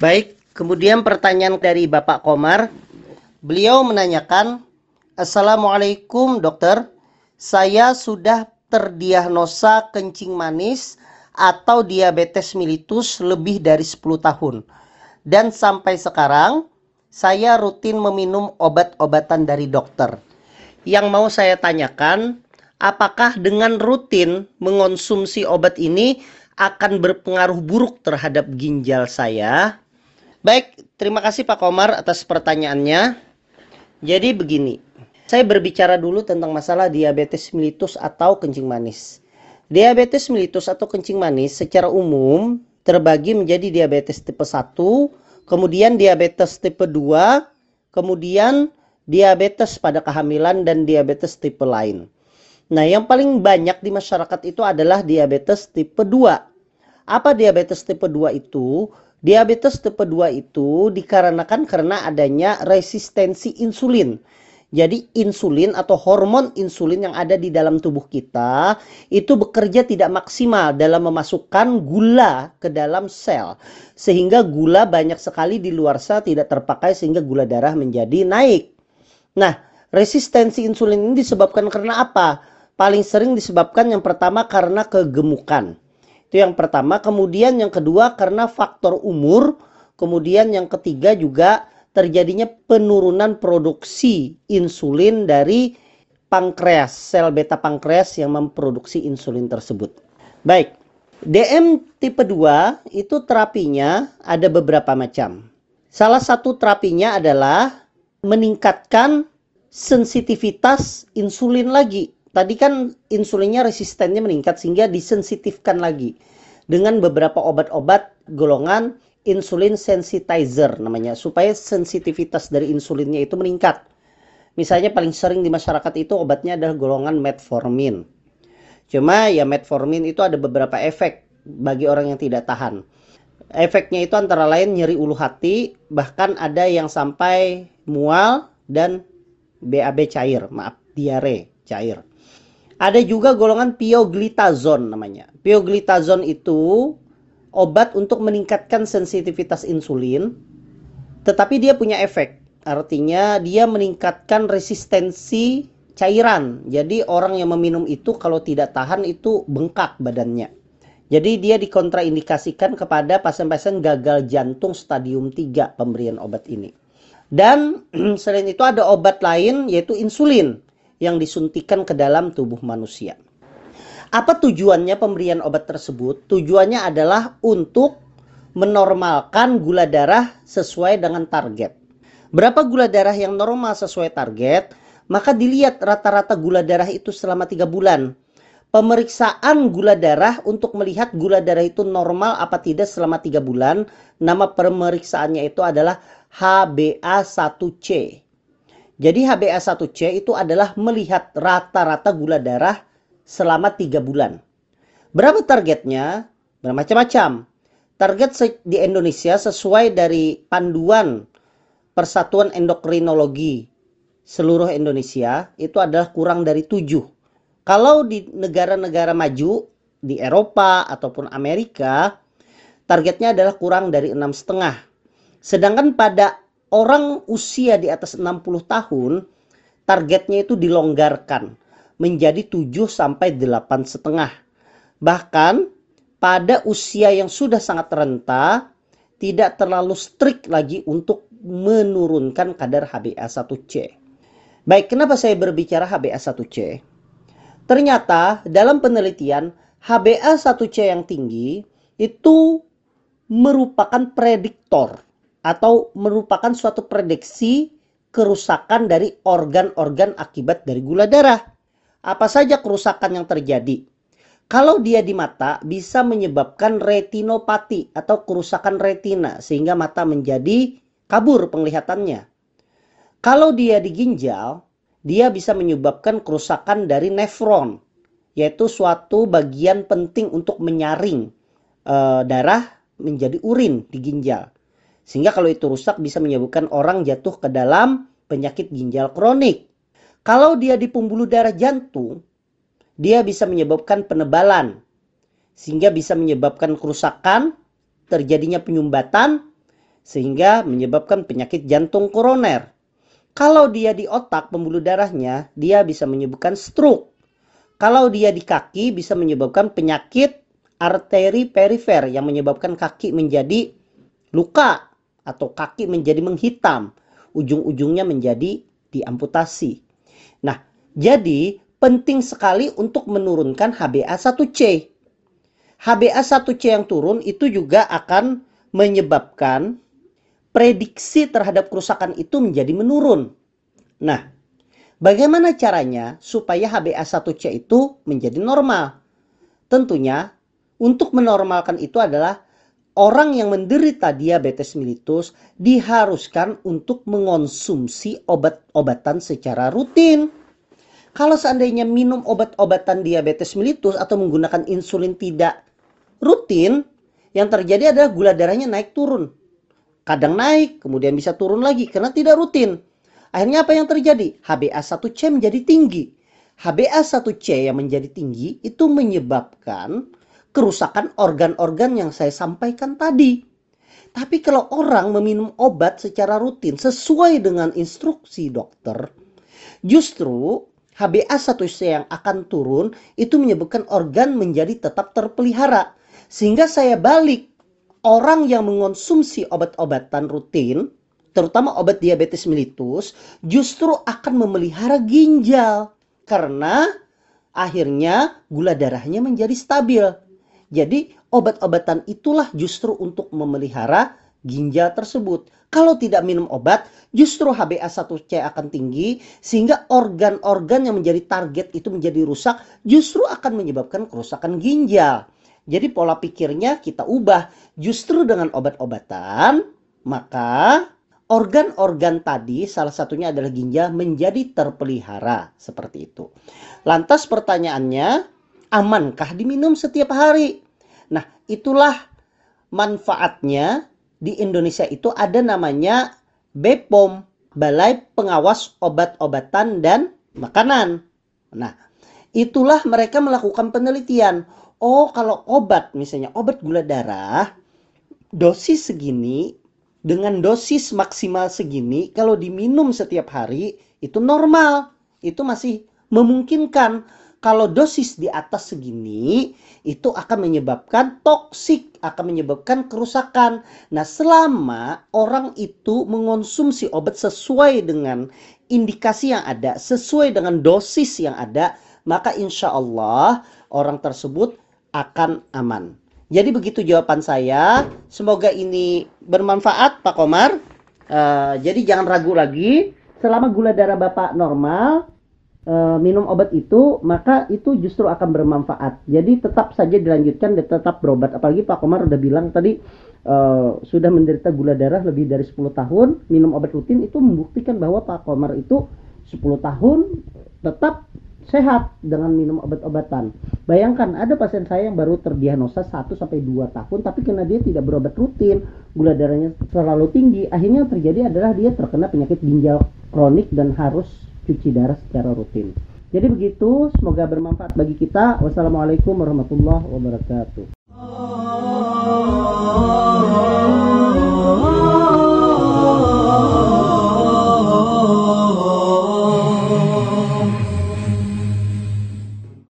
Baik, kemudian pertanyaan dari Bapak Komar. Beliau menanyakan, Assalamualaikum dokter, saya sudah terdiagnosa kencing manis atau diabetes mellitus lebih dari 10 tahun. Dan sampai sekarang saya rutin meminum obat-obatan dari dokter. Yang mau saya tanyakan, apakah dengan rutin mengonsumsi obat ini akan berpengaruh buruk terhadap ginjal saya? Baik, terima kasih Pak Komar atas pertanyaannya. Jadi begini, saya berbicara dulu tentang masalah diabetes mellitus atau kencing manis. Diabetes mellitus atau kencing manis secara umum terbagi menjadi diabetes tipe 1, kemudian diabetes tipe 2, kemudian diabetes pada kehamilan dan diabetes tipe lain. Nah, yang paling banyak di masyarakat itu adalah diabetes tipe 2. Apa diabetes tipe 2 itu? Diabetes tipe 2 itu dikarenakan karena adanya resistensi insulin. Jadi insulin atau hormon insulin yang ada di dalam tubuh kita itu bekerja tidak maksimal dalam memasukkan gula ke dalam sel. Sehingga gula banyak sekali di luar sel tidak terpakai sehingga gula darah menjadi naik. Nah, resistensi insulin ini disebabkan karena apa? paling sering disebabkan yang pertama karena kegemukan. Itu yang pertama. Kemudian yang kedua karena faktor umur. Kemudian yang ketiga juga terjadinya penurunan produksi insulin dari pankreas, sel beta pankreas yang memproduksi insulin tersebut. Baik, DM tipe 2 itu terapinya ada beberapa macam. Salah satu terapinya adalah meningkatkan sensitivitas insulin lagi tadi kan insulinnya resistennya meningkat sehingga disensitifkan lagi dengan beberapa obat-obat golongan insulin sensitizer namanya supaya sensitivitas dari insulinnya itu meningkat. Misalnya paling sering di masyarakat itu obatnya adalah golongan metformin. Cuma ya metformin itu ada beberapa efek bagi orang yang tidak tahan. Efeknya itu antara lain nyeri ulu hati, bahkan ada yang sampai mual dan BAB cair, maaf, diare cair. Ada juga golongan pioglitazone namanya. Pioglitazone itu obat untuk meningkatkan sensitivitas insulin, tetapi dia punya efek. Artinya dia meningkatkan resistensi cairan. Jadi orang yang meminum itu kalau tidak tahan itu bengkak badannya. Jadi dia dikontraindikasikan kepada pasien-pasien gagal jantung stadium 3 pemberian obat ini. Dan selain itu ada obat lain yaitu insulin yang disuntikan ke dalam tubuh manusia. Apa tujuannya pemberian obat tersebut? Tujuannya adalah untuk menormalkan gula darah sesuai dengan target. Berapa gula darah yang normal sesuai target? Maka dilihat rata-rata gula darah itu selama tiga bulan. Pemeriksaan gula darah untuk melihat gula darah itu normal apa tidak selama tiga bulan. Nama pemeriksaannya itu adalah HbA1c. Jadi HbA1c itu adalah melihat rata-rata gula darah selama 3 bulan. Berapa targetnya? Bermacam-macam. Target di Indonesia sesuai dari panduan Persatuan Endokrinologi seluruh Indonesia itu adalah kurang dari 7. Kalau di negara-negara maju di Eropa ataupun Amerika targetnya adalah kurang dari enam setengah. Sedangkan pada orang usia di atas 60 tahun targetnya itu dilonggarkan menjadi 7 sampai 8 setengah. Bahkan pada usia yang sudah sangat renta tidak terlalu strict lagi untuk menurunkan kadar HbA1c. Baik, kenapa saya berbicara HbA1c? Ternyata dalam penelitian HbA1c yang tinggi itu merupakan prediktor atau merupakan suatu prediksi kerusakan dari organ-organ akibat dari gula darah. Apa saja kerusakan yang terjadi? Kalau dia di mata bisa menyebabkan retinopati atau kerusakan retina sehingga mata menjadi kabur penglihatannya. Kalau dia di ginjal, dia bisa menyebabkan kerusakan dari nefron, yaitu suatu bagian penting untuk menyaring e, darah menjadi urin di ginjal. Sehingga kalau itu rusak bisa menyebabkan orang jatuh ke dalam penyakit ginjal kronik. Kalau dia di pembuluh darah jantung, dia bisa menyebabkan penebalan. Sehingga bisa menyebabkan kerusakan, terjadinya penyumbatan, sehingga menyebabkan penyakit jantung koroner. Kalau dia di otak pembuluh darahnya, dia bisa menyebabkan stroke. Kalau dia di kaki bisa menyebabkan penyakit arteri perifer yang menyebabkan kaki menjadi luka atau kaki menjadi menghitam, ujung-ujungnya menjadi diamputasi. Nah, jadi penting sekali untuk menurunkan HbA1c. HbA1c yang turun itu juga akan menyebabkan prediksi terhadap kerusakan itu menjadi menurun. Nah, bagaimana caranya supaya HbA1c itu menjadi normal? Tentunya untuk menormalkan itu adalah orang yang menderita diabetes mellitus diharuskan untuk mengonsumsi obat-obatan secara rutin. Kalau seandainya minum obat-obatan diabetes mellitus atau menggunakan insulin tidak rutin, yang terjadi adalah gula darahnya naik turun. Kadang naik, kemudian bisa turun lagi karena tidak rutin. Akhirnya apa yang terjadi? HbA1c menjadi tinggi. HbA1c yang menjadi tinggi itu menyebabkan kerusakan organ-organ yang saya sampaikan tadi. Tapi kalau orang meminum obat secara rutin sesuai dengan instruksi dokter, justru HbA1c yang akan turun itu menyebabkan organ menjadi tetap terpelihara. Sehingga saya balik, orang yang mengonsumsi obat-obatan rutin, terutama obat diabetes mellitus, justru akan memelihara ginjal. Karena akhirnya gula darahnya menjadi stabil. Jadi obat-obatan itulah justru untuk memelihara ginjal tersebut. Kalau tidak minum obat, justru HbA1c akan tinggi sehingga organ-organ yang menjadi target itu menjadi rusak, justru akan menyebabkan kerusakan ginjal. Jadi pola pikirnya kita ubah justru dengan obat-obatan, maka organ-organ tadi salah satunya adalah ginjal menjadi terpelihara seperti itu. Lantas pertanyaannya, amankah diminum setiap hari? Nah, itulah manfaatnya di Indonesia itu ada namanya BPOM, Balai Pengawas Obat-obatan dan Makanan. Nah, itulah mereka melakukan penelitian. Oh, kalau obat misalnya obat gula darah dosis segini dengan dosis maksimal segini kalau diminum setiap hari itu normal. Itu masih memungkinkan kalau dosis di atas segini itu akan menyebabkan toksik, akan menyebabkan kerusakan. Nah, selama orang itu mengonsumsi obat sesuai dengan indikasi yang ada, sesuai dengan dosis yang ada, maka insya Allah orang tersebut akan aman. Jadi begitu jawaban saya. Semoga ini bermanfaat Pak Komar. Uh, jadi jangan ragu lagi. Selama gula darah Bapak normal, minum obat itu maka itu justru akan bermanfaat jadi tetap saja dilanjutkan dan tetap berobat apalagi Pak Komar udah bilang tadi e, sudah menderita gula darah lebih dari 10 tahun minum obat rutin itu membuktikan bahwa Pak Komar itu 10 tahun tetap sehat dengan minum obat-obatan. Bayangkan ada pasien saya yang baru terdiagnosa 1 sampai 2 tahun tapi karena dia tidak berobat rutin, gula darahnya terlalu tinggi, akhirnya yang terjadi adalah dia terkena penyakit ginjal kronik dan harus cuci darah secara rutin. Jadi begitu, semoga bermanfaat bagi kita. Wassalamualaikum warahmatullahi wabarakatuh.